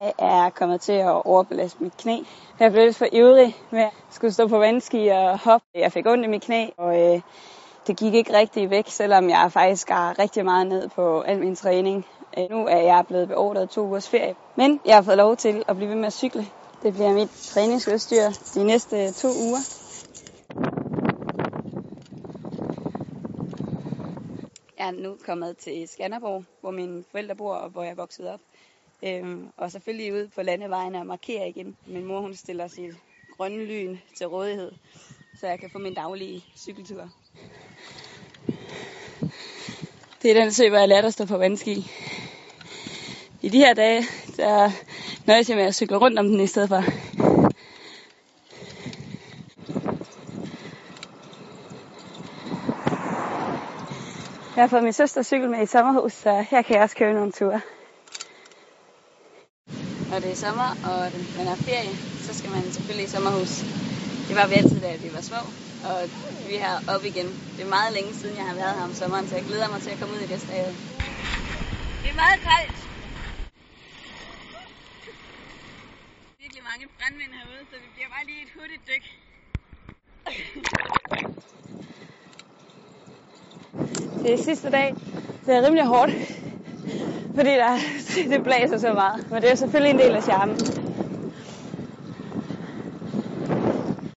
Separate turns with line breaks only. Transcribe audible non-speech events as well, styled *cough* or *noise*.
Jeg er kommet til at overbelaste mit knæ. Jeg blev lidt for ivrig med at skulle stå på vandski og hoppe. Jeg fik ondt i mit knæ, og øh, det gik ikke rigtig væk, selvom jeg faktisk har rigtig meget ned på al min træning. Øh, nu er jeg blevet beordret to ugers ferie, men jeg har fået lov til at blive ved med at cykle. Det bliver mit træningsudstyr de næste to uger. Jeg er nu kommet til Skanderborg, hvor mine forældre bor og hvor jeg er vokset op. Øhm, og selvfølgelig ud på landevejen og markere igen. Min mor hun stiller sit grønne lyn til rådighed, så jeg kan få min daglige cykeltur. Det er den sø, hvor jeg lærte at stå på vandski. I de her dage, der nøjes jeg med at cykle rundt om den i stedet for. Jeg har fået min søster cykel med i sommerhus, så her kan jeg også køre nogle ture. Når det er sommer, og man har ferie, så skal man selvfølgelig i sommerhus. Det var vi altid, da vi var små, og vi er op igen. Det er meget længe siden, jeg har været her om sommeren, så jeg glæder mig til at komme ud i det stadig. Det er meget koldt. Virkelig mange brandmænd herude, så det bliver bare lige et hurtigt dyk. Det er sidste dag. Det er rimelig hårdt, fordi der, *laughs* det blæser så meget. Men det er selvfølgelig en del af charmen.